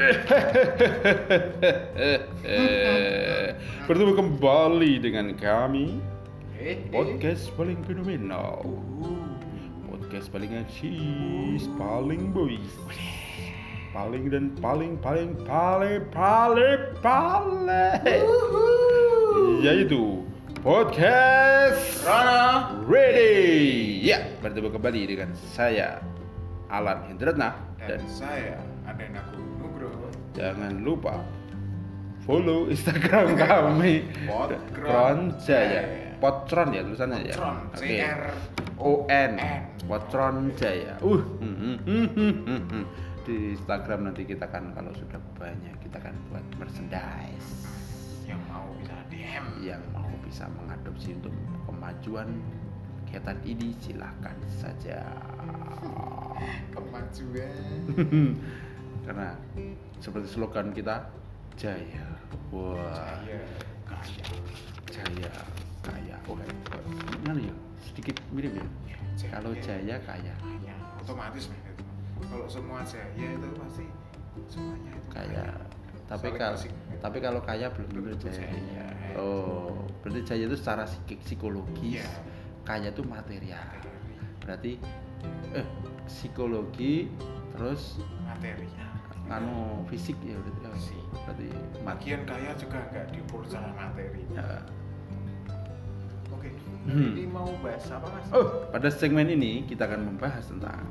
Bertemu kembali dengan kami. Eh, Podcast paling fenomenal. Podcast paling eksis Paling boys. Paling dan paling paling paling paling paling. Yaitu Podcast Rana. Ready. Ya bertemu kembali dengan saya Alan Hendretna dan Dan saya Adena Nugroho Jangan lupa follow Instagram kami Potron Jaya. Potron ya tulisannya ya. Oke. CR O N. Potron Jaya. Uh. hmm, hmm, hmm, hmm, hmm, hmm. Di Instagram nanti kita kan kalau sudah banyak kita akan buat merchandise yang mau bisa DM yang mau bisa mengadopsi untuk kemajuan kegiatan ini silahkan saja. kemajuan Karena seperti slogan kita Jaya. Wah. saya kaya Jaya kaya. Oh, mana ya? Sedikit mirip ya. Jaya. Kalau Jaya kaya, kaya otomatis itu kalau semua jaya itu pasti semuanya itu kaya. Tapi Saling kalau tapi kalau kaya belum tentu Jaya. Jaya. Oh, berarti Jaya itu secara psikik- psikologis. Iya. Kaya itu material. Berarti eh psikologi terus materinya anu fisik ya berarti. Fisik. berarti bagian kaya juga nggak diukur secara materi Ya. oke Hmm. ini mau bahas apa mas Oh, pada segmen ini kita akan membahas tentang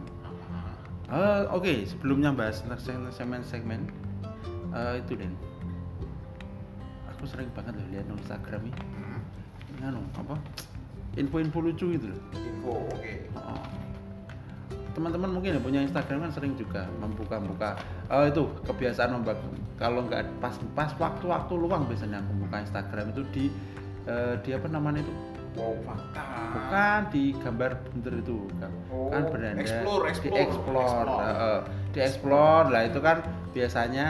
Eh, Oke, sebelumnya bahas tentang segmen- segmen-segmen eh, itu Den. Aku sering banget loh lihat Instagram ini, Hmm. nganu apa? Info-info lucu gitu loh. info oke. Oh. Teman-teman mungkin yang punya Instagram kan sering juga membuka-buka. Eh, itu kebiasaan membuka kalau nggak pas pas waktu-waktu luang biasanya aku buka Instagram itu di eh, di apa namanya itu? Wow fakta. Bukan di gambar bener itu kan, Oh, kan beranda explore, di explore, explore explore. eh, eh, di explore lah itu kan biasanya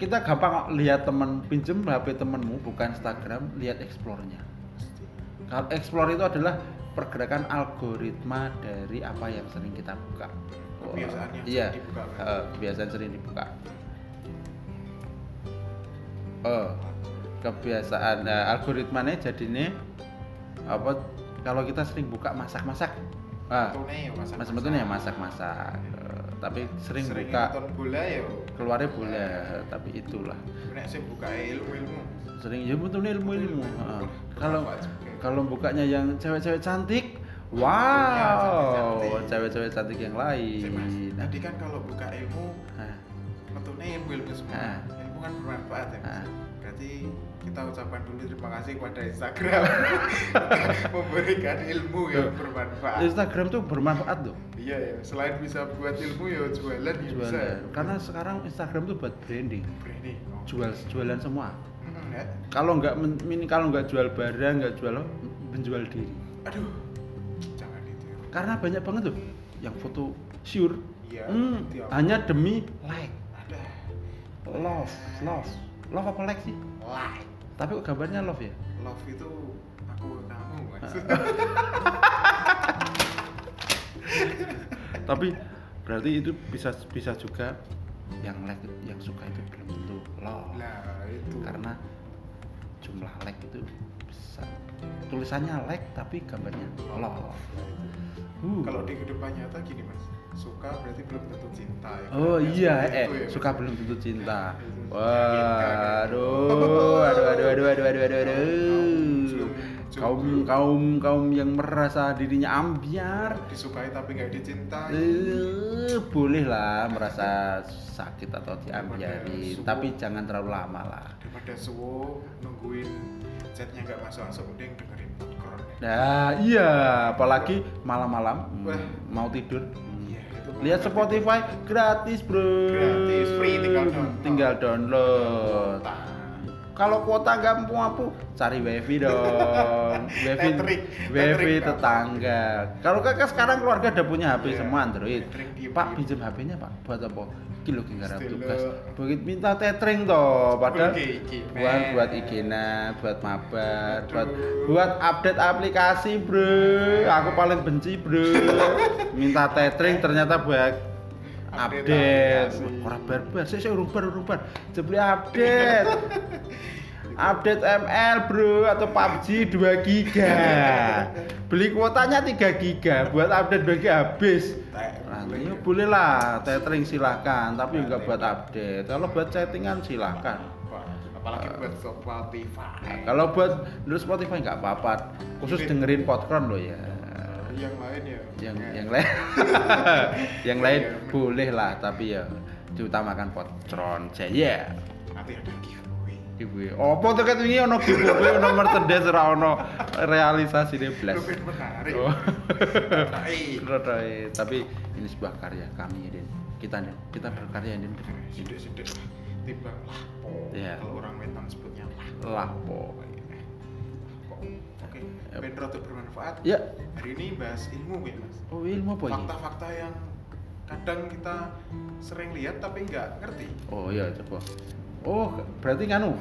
kita gampang lihat temen pinjem HP temenmu bukan Instagram lihat explore-nya kalau explore itu adalah pergerakan algoritma dari apa yang sering kita buka. Kebiasaan yang iya. sering dibuka, kan? eh, kebiasaan sering dibuka. Oh kebiasaan eh, algoritmanya jadinya apa? Kalau kita sering buka masak-masak. Ah ya mas sebetulnya ya masak-masak. Eh, tapi sering, buka. nonton bola ya keluarnya boleh tapi itulah. Nek sih buka ilmu ilmu sering ya betul ilmu-ilmu. Kalau. Kalau bukanya yang cewek-cewek cantik Tentunya wow cantik-cantik. cewek-cewek cantik yang lain. Nah, tadi kan kalau buka ilmu nah, metune ilmu ilmu semua. Ah. ilmu kan bermanfaat ya Mas. Berarti kita ucapkan dulu terima kasih kepada Instagram. Memberikan ilmu yang bermanfaat. Instagram tuh bermanfaat loh. Iya ya selain bisa buat ilmu ya jualan ya bisa. Jualan karena sekarang Instagram tuh buat branding. Branding oh. jual jualan semua Ya. kalau nggak kalau nggak jual barang nggak jual menjual diri. Aduh. Jangan ditiru karena banyak banget tuh yang foto sure Iya, Hmm, tiap- hanya demi like. Ada. Love love. Love apa like sih? Like. Tapi kok gambarnya love ya? Love itu aku kamu mas. Tapi berarti itu bisa bisa juga yang like yang suka itu belum tentu love. Nah itu. Karena jumlah like itu besar tulisannya like tapi gambarnya love Uh. kalau di kehidupan nyata gini mas suka berarti belum tentu cinta ya Oh Kan? iya, eh ya, suka belum tentu cinta. Waduh, aduh, aduh, aduh, aduh, aduh, aduh, aduh. Kaum kaum kaum yang merasa dirinya ambiar, disukai tapi nggak dicintai eh, boleh lah merasa sakit atau suku. tapi jangan terlalu lama lah. daripada suwo nungguin chatnya nggak masuk masuk mending dengerin podcast Nah, iya, apalagi malam-malam hmm, mau tidur. hmm, Iya, itu Lihat Spotify gratis, Bro. Gratis, free, tinggal download. Tinggal download. Kalau kuota nggak mampu, cari wifi dong. wifi, wifi tetangga. Kalau kakak sekarang keluarga udah punya HP Iya, semua Android. Pak pinjam HP-nya Pak. Buat apa? Kilo Stilo. tugas. Begitu minta tethering toh. Padahal buat buat igena, buat mabar, buat buat update aplikasi, Bro. Aku paling benci, Bro. Minta tethering ternyata buat Update. Update. Aplikasi. ora barbar urung bar urung bar jebule update. Update ML bro atau PUBG 2 giga. Beli kuotanya 3 giga buat update bagi habis. Nah, ya boleh lah tethering silahkan tapi nggak buat update. Kalau buat chattingan silahkan. Apalagi buat Spotify. kalau buat dulu Spotify nggak apa-apa. Khusus dengerin podcast lo ya yang lain ya. Yang ya. yang lain. Yang lain bener. boleh lah tapi ya diutamakan potron jaya nanti ada giveaway. Giveaway. Apa tuh kan ini ono giveaway ono merchandise ora ono realisasi deh blas lebih menarik. Oh. Tapi ini sebuah karya kami Den kita Den kita berkarya Den sidik-sidik lah. Timbang lapo Iya. kalau orang Medan sebutnya lapo lapo oke. Ben rada bermanfaat. Ya. Hari ini bahas ilmu ya mas. Oh ilmu apa ini? Fakta-fakta yang kadang kita sering lihat tapi nggak ngerti. Oh iya coba. Oh berarti nganu?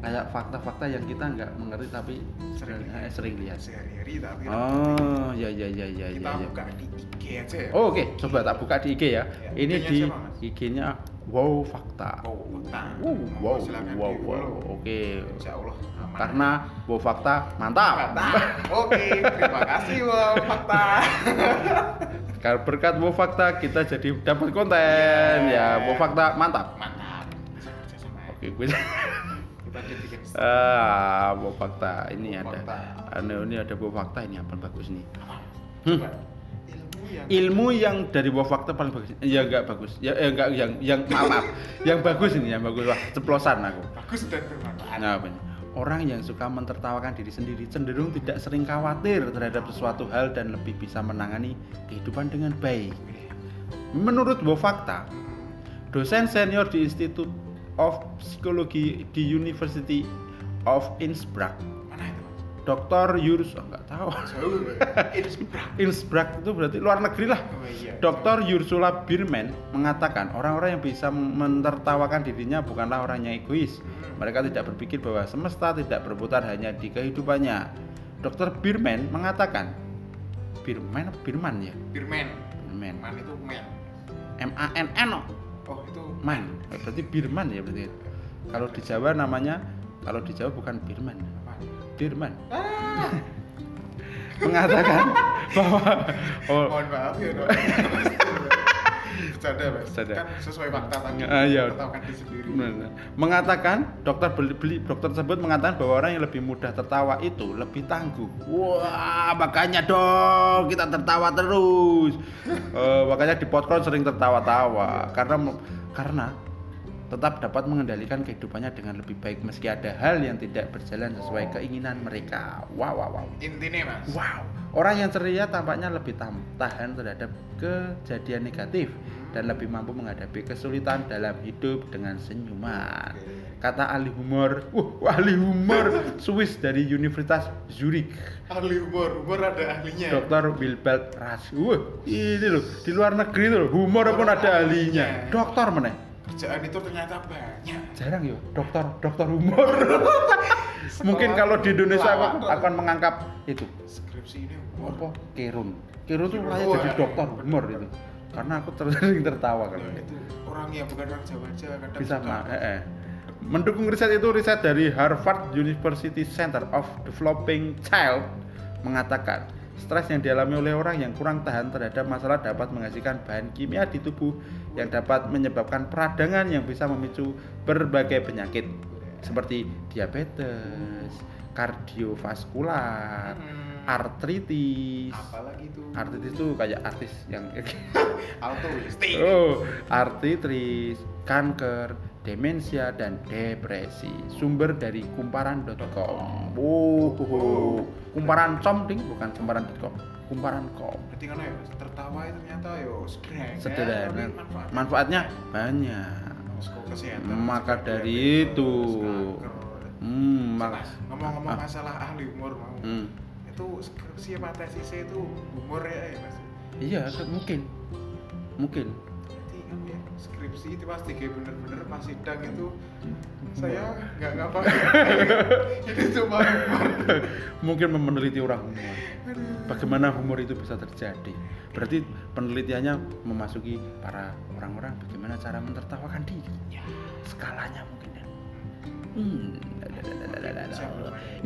Kayak fakta-fakta yang kita nggak mengerti tapi Sering eh, lihat. sering lihat. Sehari-hari tapi oh ya ya ya ya kita ya, ya. buka di IG aja ya. Oh, Oke, coba tak buka di IG ya. Ya, Ini di? IG-nya Wow Fakta. wow fakta Wow, wow, wow, wow. follow. Oke. Insya Allah aman. Karena Wow Fakta mantap. Fakta. Oke, terima kasih wow fakta. Karena berkat Wow Fakta kita jadi dapat konten Yeah. ya. Wow Fakta mantap. Mantap. Ya. Oke, gue Kita jadikan ah Wow Fakta ini Wow ada. Fakta. Anu ini ada Wow Fakta ini apa bagus nih. Coba ilmu yang Ilmu yang dari Wow Fakta paling bagus. Ya enggak bagus. Ya eh, enggak yang yang maaf, maaf. yang bagus ini yang bagus. Wah, ceplosan aku. bagus dan bermanfaat. Nah? Orang yang suka mentertawakan diri sendiri cenderung tidak sering khawatir terhadap sesuatu hal dan lebih bisa menangani kehidupan dengan baik. Menurut Bo Fakta, dosen senior di Institute of Psychology di University of Innsbruck, Dr. Yurus, oh, nggak tahu. Innsbruck itu berarti luar negeri lah. Oh iya. Dr. Ursula Birman mengatakan orang-orang yang bisa mentertawakan dirinya bukanlah orang yang egois. Hmm. Mereka tidak berpikir bahwa semesta tidak berputar hanya di kehidupannya. Dr. Birman mengatakan Birman Birman ya? Birman. Birman. Man itu man. M A N N O. Oh itu Man. Berarti Birman ya berarti. Kalau di Jawa namanya kalau di Jawa bukan Birman, apa? Birman. Ah, Mengatakan bahwa oh, mohon maaf ya. Bercanda mas. Bercanda. Kan sesuai fakta tadi. Tertawakan diri sendiri. Benar. Mengatakan dokter beli, beli- dokter tersebut mengatakan bahwa orang yang lebih mudah tertawa itu lebih tangguh. Wah, makanya dong kita tertawa terus. Eh, makanya di podcast sering tertawa-tawa karena karena tetap dapat mengendalikan kehidupannya dengan lebih baik meski ada hal yang tidak berjalan sesuai keinginan mereka. Wow, wow, wow. Intinya mas. Wow, orang yang ceria tampaknya lebih tahan terhadap kejadian negatif dan lebih mampu menghadapi kesulitan dalam hidup dengan senyuman. Kata ahli humor, wah ahli humor Swiss dari Universitas Zurich, Ahli humor, humor ada ahlinya. Dr. Wilbert Ras. Wah, ini loh di luar negeri tuh humor pun ada ahlinya. Dokter mana? Kerjaan itu ternyata banyak. Jarang ya, dokter dokter humor. Mungkin kalau di Indonesia aku akan mengangkat itu. Skripsi ini humor. apa? Kirun Kirun tuh kayak jadi dokter humor itu. Karena aku sering tertawa kan. Itu orang yang bukan orang Jawa aja kadang bisa mah eh, eh. mendukung riset itu riset dari Harvard University Center of Developing Child mengatakan stres yang dialami oleh orang yang kurang tahan terhadap masalah dapat menghasilkan bahan kimia di tubuh yang dapat menyebabkan peradangan yang bisa memicu berbagai penyakit seperti diabetes, kardiovaskular, Hmm. artritis, Apalagi itu? artritis itu kayak artis yang Altruistik. oh artritis kanker demensia dan depresi sumber dari kumparan.com oh, oh, kumparan com ding bukan kumparan.com kumparan.com Berarti kan ya tertawa itu ternyata yo sederhana. sederhana manfaatnya manfaatnya banyak. Maka dari itu. hmm mak Mas, ngomong-ngomong Ah. masalah ahli humor mau. hmm. Itu skripsi apa tesisnya itu humor ya, ya Mas. iya mungkin mungkin ya skripsi itu pasti kayak bener-bener pas sidang itu saya nggak ngapa itu cuma mungkin meneliti orang humor bagaimana humor itu bisa terjadi Berarti penelitiannya memasuki para orang-orang bagaimana cara mentertawakan diri. Ya. Skalanya mungkin ya. Hmm.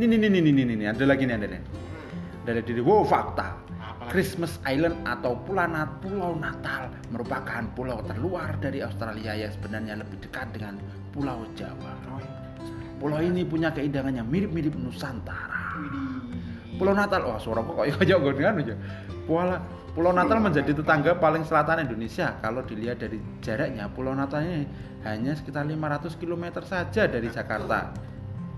Ini ini ini ini ini ada lagi nih ada nih. Hmm. Dari diri wow fakta. Christmas Island atau Pulau Nat Pulau Natal merupakan pulau terluar dari Australia yang sebenarnya lebih dekat dengan Pulau Jawa. Oh, iya. Pulau ini punya keindahan yang mirip-mirip Nusantara. Pulau Natal, wah suara kok kayak gue dengan aja. Pulau Pulau Natal menjadi tetangga paling selatan Indonesia. Kalau dilihat dari jaraknya, Pulau Natal ini hanya sekitar 500 km saja dari Jakarta.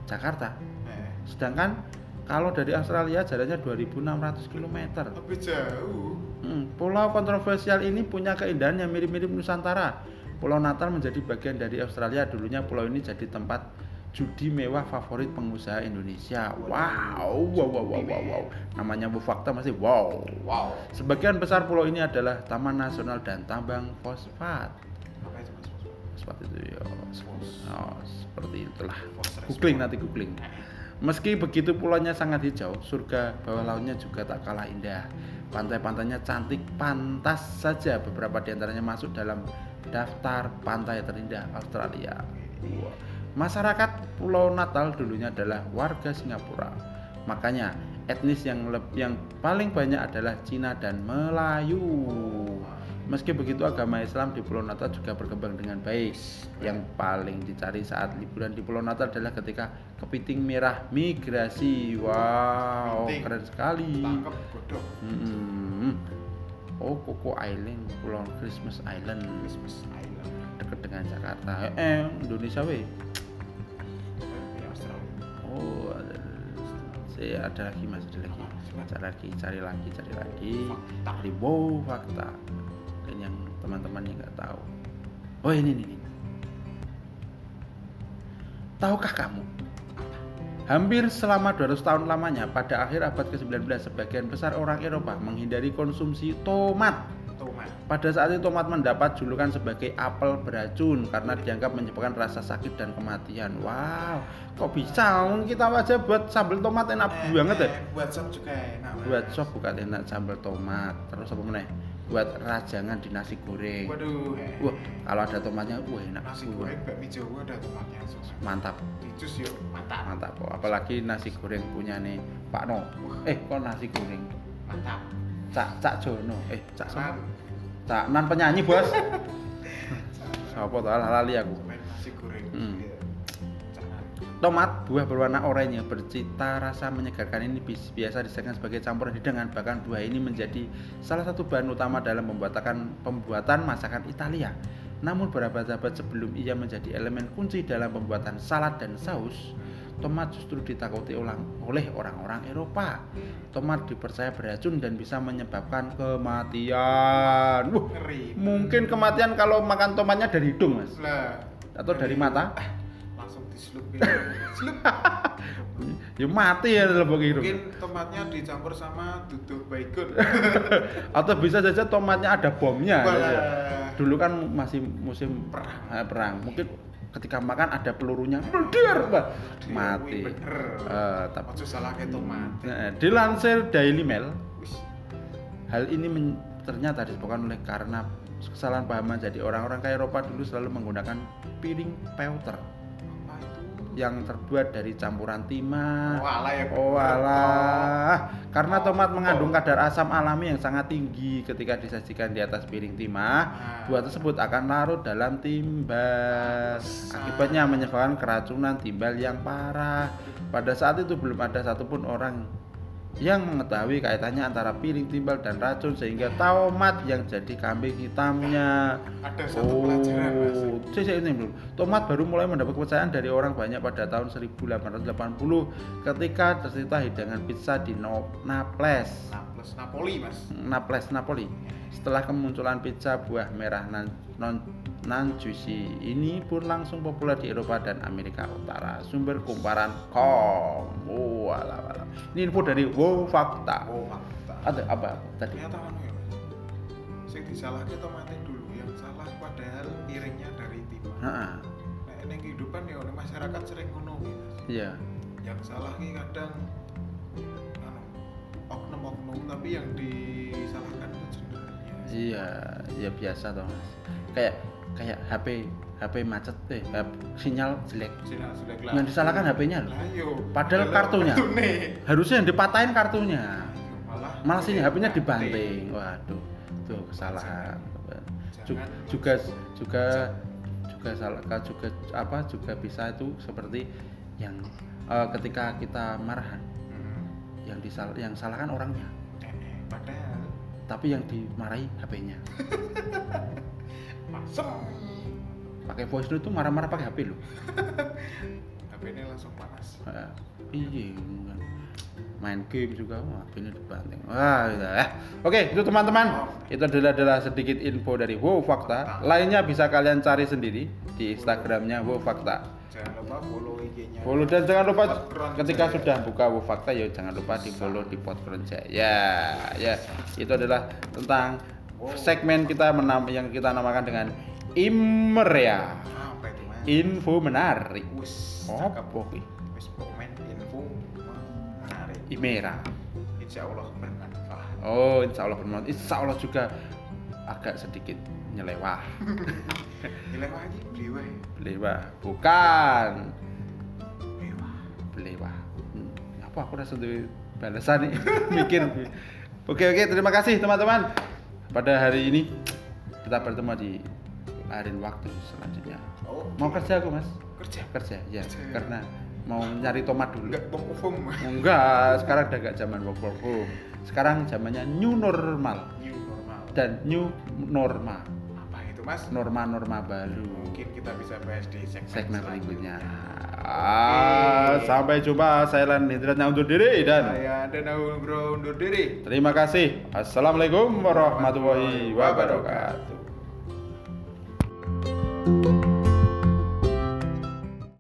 Jakarta. Eh, Sedangkan kalau dari Australia jaraknya 2600 km. lebih jauh. Hmm, pulau kontroversial ini punya keindahan yang mirip-mirip Nusantara. Pulau Natal menjadi bagian dari Australia. Dulunya pulau ini jadi tempat judi mewah favorit pengusaha Indonesia. Wow, wow, wow, wow, wow, wow. Namanya Bu Fakta masih wow. Wow. Sebagian besar pulau ini adalah taman nasional dan tambang fosfat. Apa itu? Fosfat itu ya, oh, seperti itulah. Googling nanti googling. Meski begitu pulaunya sangat hijau, surga bawah lautnya juga tak kalah indah. Pantai-pantainya cantik, pantas saja beberapa di antaranya masuk dalam daftar pantai terindah Australia. Masyarakat Pulau Natal dulunya adalah warga Singapura. Makanya etnis yang yang paling banyak adalah Cina dan Melayu. Meski begitu agama Islam di Pulau Natal juga berkembang dengan baik. Yang paling dicari saat liburan di Pulau Natal adalah ketika kepiting merah migrasi. Wow, Kepiting. keren sekali. Mm-mm. Oh, Coco Island, Pulau Christmas Island Christmas Island. dekat dengan Jakarta. Eh, Indonesia weh. Oh, ada, saya ada lagi mas, ada lagi. Cari lagi, cari lagi, cari lagi. Fakta. Wow fakta. Teman-teman yang nggak tahu. Oh ini ini. Tahukah kamu? Hampir selama 200 tahun lamanya, pada akhir abad ke-19, sebagian besar orang Eropa menghindari konsumsi tomat Tomat. pada saat itu tomat mendapat julukan sebagai apel beracun karena dianggap menyebabkan rasa sakit dan kematian. Wow, kok bisa? Kita aja buat sambal tomat enak Eh, banget ya. eh, Buat sop juga enak. Buat sop bukan enak sambal tomat. Terus apa meneh? Buat rajangan di nasi goreng. Waduh. eh. Wah, kalau ada tomatnya, wah enak. Nasi goreng bakmi Jawa ada tomatnya. Mantap, Di jus yuk mantap. mantap kok. Apalagi nasi goreng punya nih Pak No. Eh, kok nasi goreng? Mantap. Cak Cak Jono. Eh, Cak Nan. Cak Nan penyanyi, Bos. Siapa tuh lali aku. Nasi goreng. Hmm. Tomat, buah berwarna oranye, bercita rasa menyegarkan ini biasa disajikan sebagai campuran hidangan. Bahkan buah ini menjadi salah satu bahan utama dalam pembuatan pembuatan masakan Italia. Namun beberapa abad sebelum ia menjadi elemen kunci dalam pembuatan salad dan saus, tomat justru ditakuti ulang oleh orang-orang Eropa. Tomat dipercaya beracun dan bisa menyebabkan kematian. Wuh, Ngeri. mungkin kematian kalau makan tomatnya dari hidung, Mas. Atau dari mata? Diselupin. Selup. Ya mati ya lebok hidung. Mungkin tomatnya dicampur sama duduh baygon. atau bisa saja tomatnya ada bomnya ya. dulu kan masih musim Perang. eh, perang mungkin ketika makan ada pelurunya Pak. mati bener. Eh, tapi salah ke tomat. eh, dilansir Daily Mail hal ini men- ternyata disebabkan oleh karena kesalahan pahaman jadi orang-orang ke Eropa dulu selalu menggunakan piring pewter itu? Yang terbuat dari campuran timah Oh, alah ya. Oh alah, karena tomat Oh. mengandung kadar asam alami yang sangat tinggi ketika disajikan di atas piring timah, Nah. buah tersebut akan larut dalam timbal. Pantesan. Akibatnya menyebabkan keracunan timbal yang parah. Pada saat itu belum ada satupun orang yang mengetahui kaitannya antara piring timbal dan racun sehingga tomat yang jadi kambing hitamnya. Ada satu pelajaran, Mas. Oh, ini belum. Tomat baru mulai mendapat kepercayaan dari orang banyak pada tahun 1880 ketika tercipta hidangan pizza di No- Naples. Naples Napoli, Mas. Naples, Napoli. Setelah kemunculan pizza buah merah non, juicy ini pun langsung populer di Eropa dan Amerika Utara. Sumber kumparan kom. Oh. Ini info dari Wow Fakta. Oh, fakta. Ada apa tadi? Ternyata anu ya, Mas. Sing disalahke tomatnya dulu, yang salah padahal piringnya dari timah. Heeh. Nah, ini kehidupan ya orang masyarakat sering ngono. Iya. Yang salah ki kadang anu oknum-oknum tapi yang disalahkan itu cenderung iya ya biasa toh mas kayak kayak HP HP macet eh HP sinyal jelek Sinyal jelek lah. Yang disalahkan HP-nya loh. Iya. Padahal kartunya. kartune. harusnya yang dipatahin kartunya Malah malah sini HP-nya dibanting. waduh itu kesalahan Jangan. juga juga juga salah juga apa juga bisa itu seperti yang eh, ketika kita marahan Hmm. yang disal yang salahkan orangnya Eh, eh, Padahal tapi yang dimarahi HP-nya masem. pakai voice note itu marah-marah pakai HP loh. HP ini langsung panas. Eh, iya kan. main game juga wah HP-nya dibanting. Wah gitu ya oke itu teman-teman. Itu adalah adalah sedikit info dari Wow Fakta. Lainnya bisa kalian cari sendiri di Instagramnya Wow Fakta. Jangan lupa follow IG-nya. follow dan jangan lupa ketika Jaya. sudah buka Wow Fakta ya jangan lupa di follow di Podground Jaya ya. Itu adalah tentang segmen kita menam yang kita namakan dengan Immer ya Apa itu info menarik Wis, kuwi? Wis info menarik. Imera Insya Allah bermanfaat. Oh, insya Allah bermanfaat. Insya Allah juga agak sedikit nyelewah. Nilai lagi beliwah. Belewah. Bukan. Beliwah. Belewah. Hmm, Apa aku rasa tuh balasan nih? Mikir. Oke, oke. Terima kasih teman-teman. Pada hari ini kita bertemu di lain waktu selanjutnya. Oh, Mau kerja aku, Mas? kerja. Kerja, ya. Kerja. Karena mau nyari tomat dulu. Enggak work from home. Enggak, sekarang udah gak zaman work from home. Sekarang zamannya new normal New normal. dan new norma. Apa itu mas? norma-norma baru Mungkin kita bisa bahas di segmen, segmen berikutnya. Ah, sampai jumpa. Saya Lan Hidratnya undur diri dan Saya dan Bro undur diri. terima kasih. Assalamualaikum warahmatullahi wabarakatuh.